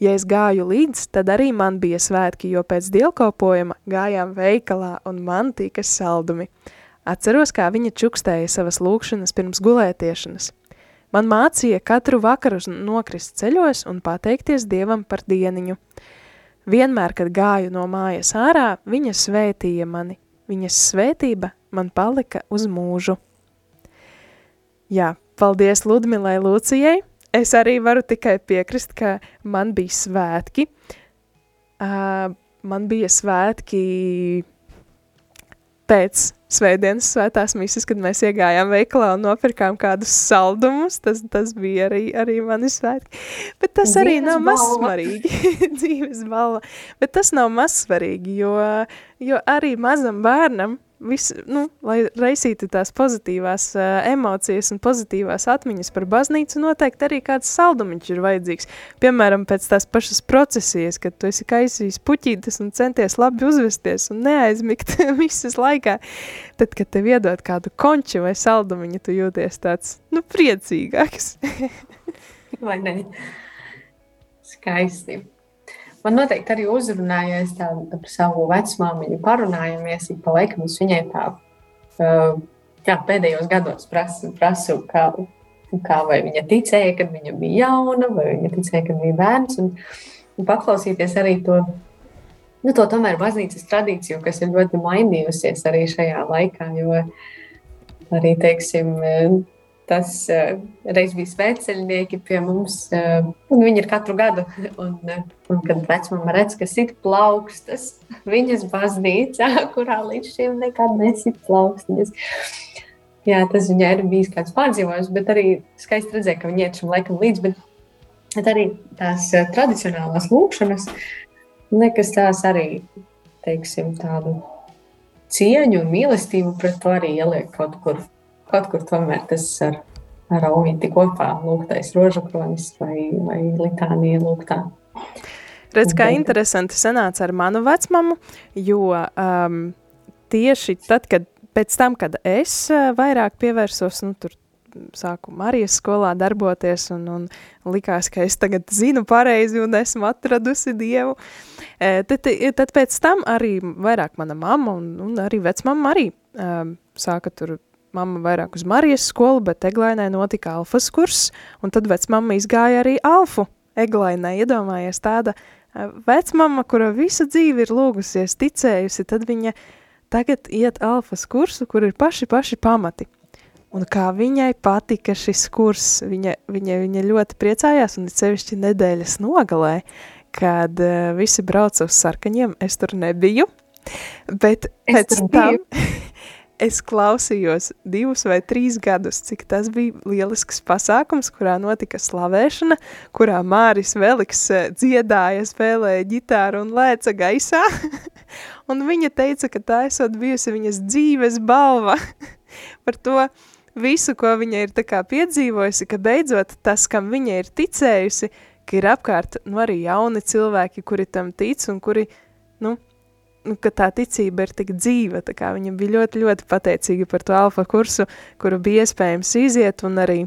Ja es gāju līdz, tad arī man bija svētki, jo pēc dievkalpojuma gājām veikalā un man tika saldumi. Atceros, kā viņa čukstēja savas lūkšanas pirms gulētiešanas. Man mācīja katru vakaru nokrist ceļos un pateikties Dievam par dieniņu. Vienmēr, kad gāju no mājas ārā, viņa svētīja mani. Viņas svētība man palika uz mūžu. Jā, paldies Ludmilai Lūcijai! es arī varu tikai piekrist, ka man bija svētki. Uh, man bija svētki pēc Svētdienas svētās misijas, kad mēs iegājām veikalā un nopirkām kādus saldumus. Tas, tas bija arī, arī mani svētki. Bet tas Dzīves arī nav mazsvarīgi. Dzīves balva. Bet tas nav mazsvarīgi, jo, jo arī mazam bērnam vis, nu, lai raisītu tās pozitīvās uh, emocijas un pozitīvās atmiņas par baznīcu, noteikti arī kāds saldumiņš ir vajadzīgs. Piemēram, pēc tās pašas procesijas, kad tu esi kaisījis puķītes un centies labi uzvesties un neaizmigt visas laikā, tad, kad tev iedod kādu konču vai saldumiņu, tu jūties tāds, nu, priecīgāks. vai ne? Skaisti. Man noteikti arī uzrunāja, ja es tādu par savu vecmāmiņu parunājamies, ik pa laikam es viņai tā, jā, pēdējos gados prasu, prasu kā, kā vai viņa ticēja, kad viņa bija jauna, vai viņa ticēja, kad bija bērns, un, un paklausīties arī to, nu, to tomēr baznīcas tradīciju, kas ir ļoti mainījusies arī šajā laikā, jo arī, teiksim, tas uh, reiz bija svētceļnieki pie mums, uh, un viņi ir katru gadu. Un, uh, un kad vecmama redz, ka sit plaukstas viņas baznīcā, kurā līdz šim nekad nesit plaukstas. Jā, tas viņai ir bijis kāds pārdzīvojums, bet arī skaisti redzēt, ka viņi iet šim laikam līdzi. Bet, arī tās uh, tradicionālās lūkšanas, nekas tās arī, teiksim, tādu cieņu un mīlestību pret to arī ieliek kaut kur kaut kur tomēr tas ar, ar augīti kopā lūgtais rožakronis vai, vai litānija lūgtā. Redz, kā interesanti sanāca ar manu vecmamu, jo um, tieši tad, kad pēc tam, kad es uh, vairāk pievērsos, nu, sāku Marijas skolā darboties un, un likās, ka es tagad zinu pareizi un esmu atradusi Dievu. E, tad, tad pēc tam arī vairāk mana mamma un, un arī vecmama arī um, sāka tur mamma vairāk uz Marijas skolu, bet Eglainai notika alfas kurs, un tad vecmamma izgāja arī alfu Eglainai. Iedomājies tāda vecmamma, kura visu dzīvi ir lūgusies, ticējusi, tad viņa tagad iet alfas kursu, kur ir paši, paši pamati. Un kā viņai patika šis kurs, viņa, viņa, viņa ļoti priecājās, un sevišķi nedēļas nogalē, kad uh, visi brauca uz sarkaņiem, es tur nebiju, bet es pēc tam... es klausījos divus vai trīs gadus, cik tas bija lielisks pasākums, kurā notika slavēšana, kurā Māris Veliks eh, dziedāja, spēlēja ģitāru un lēca gaisā. un viņa teica, ka tā esot bijusi viņas dzīves balva par to visu, ko viņa ir kā piedzīvojusi, ka beidzot tas, kam viņa ir ticējusi, ka ir apkārt nu, arī jauni cilvēki, kuri tam tic un kuri, nu, nu, ka tā ticība ir tik dzīva. Viņa bija ļoti, ļoti pateicīga par to alfa kursu, kuru bija iespējams iziet, un arī,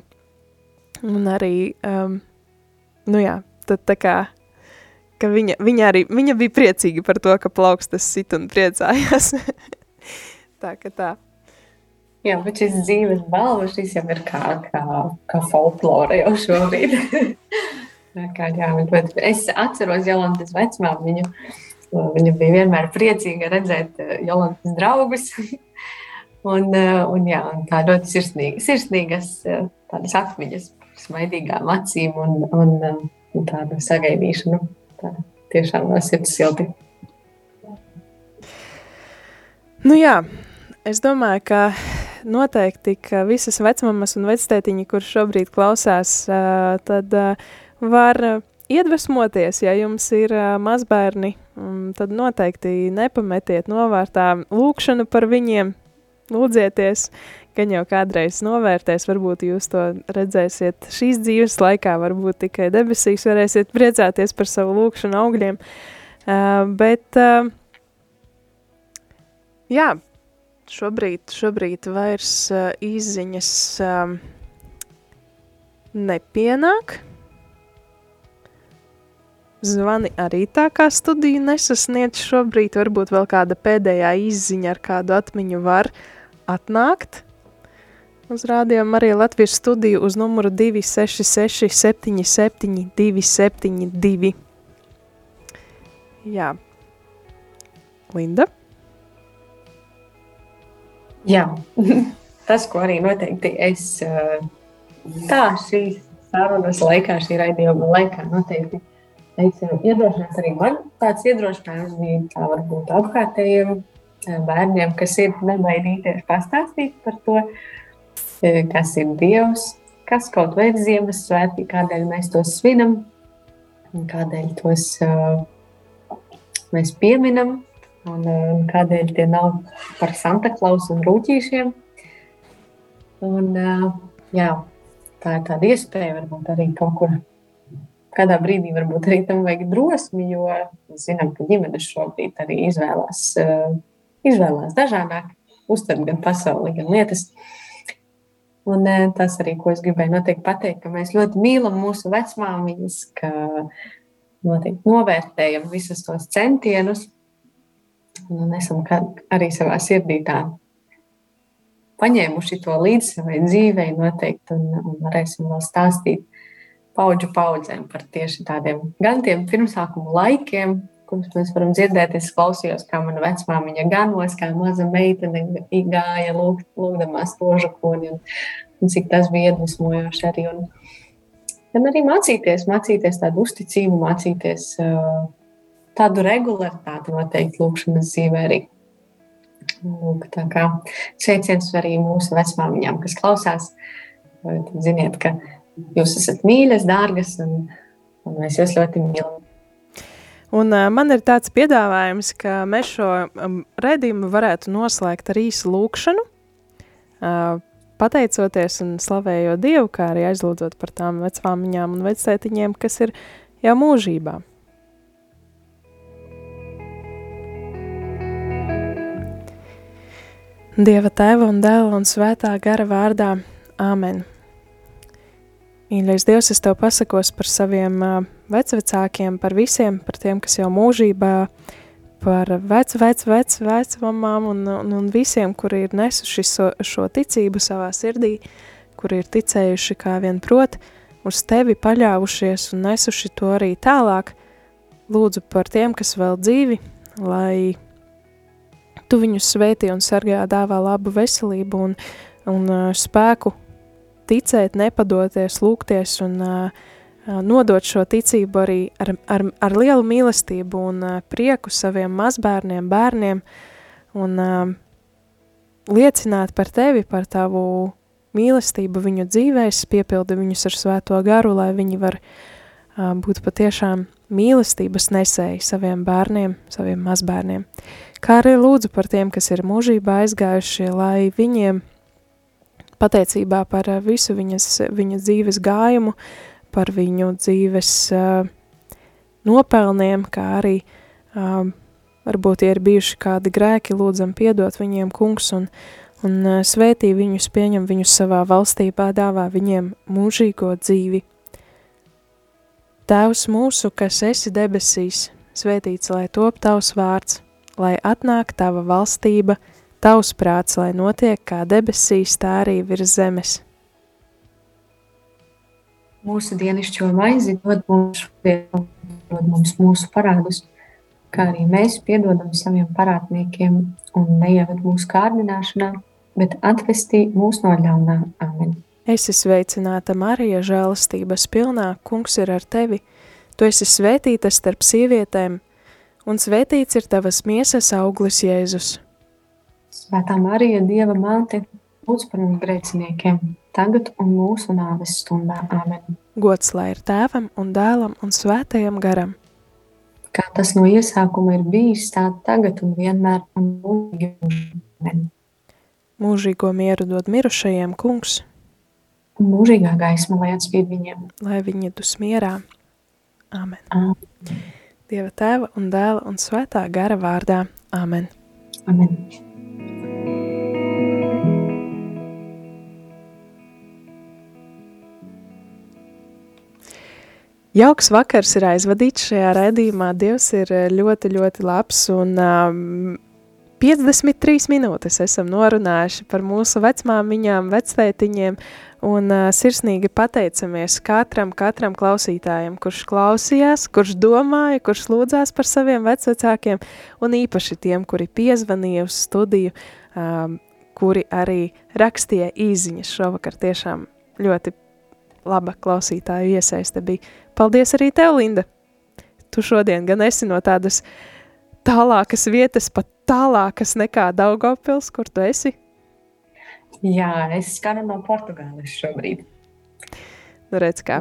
un arī um, nu jā, tad tā kā, ka viņa, viņa arī, viņa bija priecīga par to, ka plaukstas sit un priecājās. tā ka tā. Jā, bet šis dzīves balva, šis jau ir kā, kā, kā folklore jau šobrīd. kā, jā, bet es atceros Jolantas vecmāmiņu, viņu Viņa bija vienmēr priecīga redzēt eh, Jolantas draugus. un, eh, un, jā, un tā ļoti sirsnīga, sirsnīgas eh, tādas atmiņas, smaidīgām acīm un, un, un tādu sagaidīšanu. Tā tiešām no sirds silti. Nu jā, es domāju, ka noteikti, ka visas vecmamas un vectētiņi, kur šobrīd klausās, tad var iedvesmoties, ja jums ir mazbērni. Um, tad noteikti nepametiet novārtā lūkšanu par viņiem, lūdzieties, gan jau kādreiz novērtēs, varbūt jūs to redzēsiet šīs dzīves laikā, varbūt tikai debesīs varēsiet priecāties par savu lūkšanu augļiem, bet jā, šobrīd, šobrīd vairs uh, izziņas uh, nepienāk, Zvani arī tā kā studiju nesasniedz šobrīd, varbūt vēl kāda pēdējā izziņa ar kādu atmiņu var atnākt. Uz rādījām arī Latvijas studiju uz numuru 266 77 272. Jā. Linda? Jā, tas, ko arī noteikti es tā šīs sarunas laikā, šī raidījuma laikā noteikti teiksim, iedrošināt arī man tāds iedrošinājums bija tā varbūt apkārtējiem bērniem, kas ir nebaidīties pastāstīt par to, kas ir Dievs, kas kaut vai ir Ziemassvētki, kādēļ mēs tos svinam, kādēļ tos uh, mēs pieminam, un, un kādēļ tie nav par Santa Klausu un rūtīšiem. Un, uh, jā, tā ir tāda iespēja, varbūt arī kaut kur kādā brīdī varbūt arī tam vajag drosmi, jo mēs zinām, ka ģimenes šobrīd arī izvēlās, uh, izvēlās dažādāk, uztver gan pasauli, gan lietas. Un tas arī, ko es gribēju noteikti pateikt, ka mēs ļoti mīlam mūsu vecmāmiņas, ka noteikti novērtējam visus tos centienus un esam arī savā sirdī tā paņēmuši to līdzi savai dzīvei noteikti un, un varēsim vēl stāstīt paudžu paudzēm par tieši tādiem gan tiem pirmsākumu laikiem, kurus mēs varam dzirdēt. Es klausījos, kā mana vecmāmiņa ganos, kā maza meitene gāja lūgt, lūgdamās rožu koni un, un cik tas bija iedvesmojoši arī. Un, gan arī mācīties, mācīties tādu uzticību, mācīties uh, tādu regularitāti noteikti lūkšanas dzīvē arī. Lūk, tā kā sveiciens arī mūsu vecmāmiņām, kas klausās. Tad ziniet, ka jūs esat mīļas, dārgas, un, un mēs jūs ļoti mīlam. Un, man ir tāds piedāvājums, ka mēs šo um, redzējumu varētu noslēgt ar īsu lūkšanu, pateicoties un slavējot Dievu, kā arī aizlūdzot par tām vecmāmiņām un vectētiņiem, kas ir jau mūžībā. Dieva tēva un dēla un svētā gara vārdā. Āmen. Mīļais Dievs, es tev pasakos par saviem vecvecākiem, par visiem, par tiem, kas jau mūžībā, par vecu, vecu, vecu, vecmamām un, un, un visiem, kuri ir nesuši so, šo ticību savā sirdī, kuri ir ticējuši kā vien prot, uz tevi paļāvušies un nesuši to arī tālāk. Lūdzu par tiem, kas vēl dzīvi, lai tu viņus svētī un sargā, dāvā labu veselību un, un uh, spēku ticēt, nepadoties, lūgties un uh, nodot šo ticību arī ar, ar, ar lielu mīlestību un uh, prieku saviem mazbērniem, bērniem un uh, liecināt par tevi, par tavu mīlestību viņu dzīvēs, piepildi viņus ar svēto garu, lai viņi var uh, būt patiešām mīlestības nesēji saviem bērniem, saviem mazbērniem kā arī lūdzu par tiem, kas ir mūžībā aizgājušie, lai viņiem pateicībā par eh, visu viņas, viņa dzīves gājumu, par viņu dzīves uh, nopelniem, kā arī uh, varbūt, ir bijuši kādi grēki, lūdzam piedot viņiem kungs un, un uh, svētī viņus, pieņem viņus savā valstībā, dāvā viņiem mūžīgo dzīvi. Tēvs mūsu, kas esi debesīs, svētīts lai top tavs vārds, lai atnāk tava valstība, tavs prāts, lai notiek kā debesīs, tā arī virs zemes. Mūsu dienascho maizi dod mums, dod mums mūsu parādus, kā arī mēs piedodam saviem parādniekiem un neieved mūsu kārdināšanā, bet atvestī mūs no ļaunā. Amen. Es esmu sveicināta Marija, žēlastības pilnā, kungs ir ar tevi. Tu esi svētīta starp sievietēm, un svētīts ir tavas miesas auglis Jēzus. Svētā Marija, Dieva māte, lūdz par mums grēciniekiem, tagad un mūsu nāves stundā. Āmen. Gods lai ir tēvam un dēlam un svētajam garam. Kā tas no iesākuma ir bijis, tā tagad un vienmēr un mūžīgi. Amen. Mūžīgo mieru dod mirušajiem kungs. Un mūžīgā gaisma lai atspīd viņiem. Lai viņi dus mierā. Amen. Amen. Dieva tēva un dēla un svētā gara vārdā. Amen. Amen. Jauks vakars ir aizvadīts šajā raidījumā. Dievs ir ļoti, ļoti labs un um, 53 minūtes esam norunājuši par mūsu vecmāmiņām, vectētiņiem un uh, sirsnīgi pateicamies katram, katram klausītājam, kurš klausījās, kurš domāja, kurš lūdzās par saviem vecvecākiem un īpaši tiem, kuri piezvanīja uz studiju, um, kuri arī rakstīja īziņas šovakar tiešām ļoti laba klausītāju iesaiste bija. Paldies arī tev, Linda! Tu šodien gan esi no tādas tālākas vietas, pat tālākas nekā Daugavpils, kur tu esi? Jā, es skanu no Portugāles šobrīd. Nu, redz kā.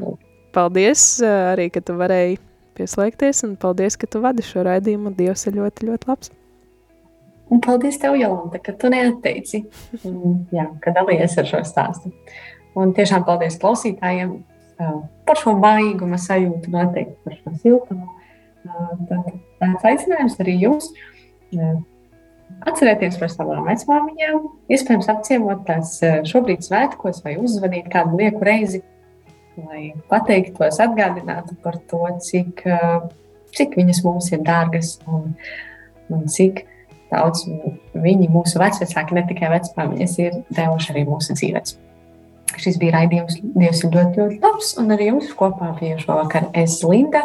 Paldies arī, ka tu varēji pieslēgties, un paldies, ka tu vadi šo raidījumu. Dievs ir ļoti, ļoti labs. Un paldies tev, Jolanta, ka tu neatteici, jā, ka dalījies ar šo stāstu. Un tiešām paldies klausītājiem par šo maigumu sajūtu, noteikti par šo siltumu. Tad tāds aicinājums arī jums. Atcerieties par savām vecmāmiņām, iespējams apciemot tās šobrīd svētkos vai uzzvanīt kādu lieku reizi, lai pateiktos, atgādinātu par to, cik, cik viņas mums ir dārgas un, un cik daudz viņi, mūsu vecāki, ne tikai vecmāmiņas, ir devuši arī mūsu dzīvēm. Šis bija raidījums Dievs ir ļoti, ļoti labs, un arī jums kopā bija šovakar es Linda.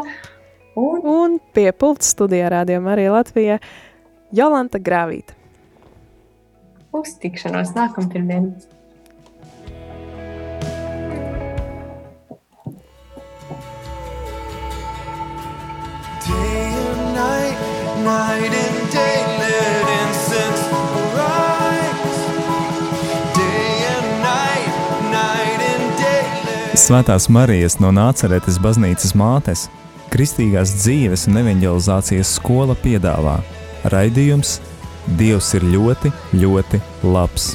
Un, un pie pults studijā rādījumā arī Latvijā Jolanta Grāvīta. Uz tikšanos nākampirmdien! Day and night, night and day, let incense arise. Day and night, night and day. Svētās Marijas no Nāceretes baznīcas mātes, Kristīgās dzīves un evanģelizācijas skola piedāvā raidījums Dievs ir ļoti, ļoti labs.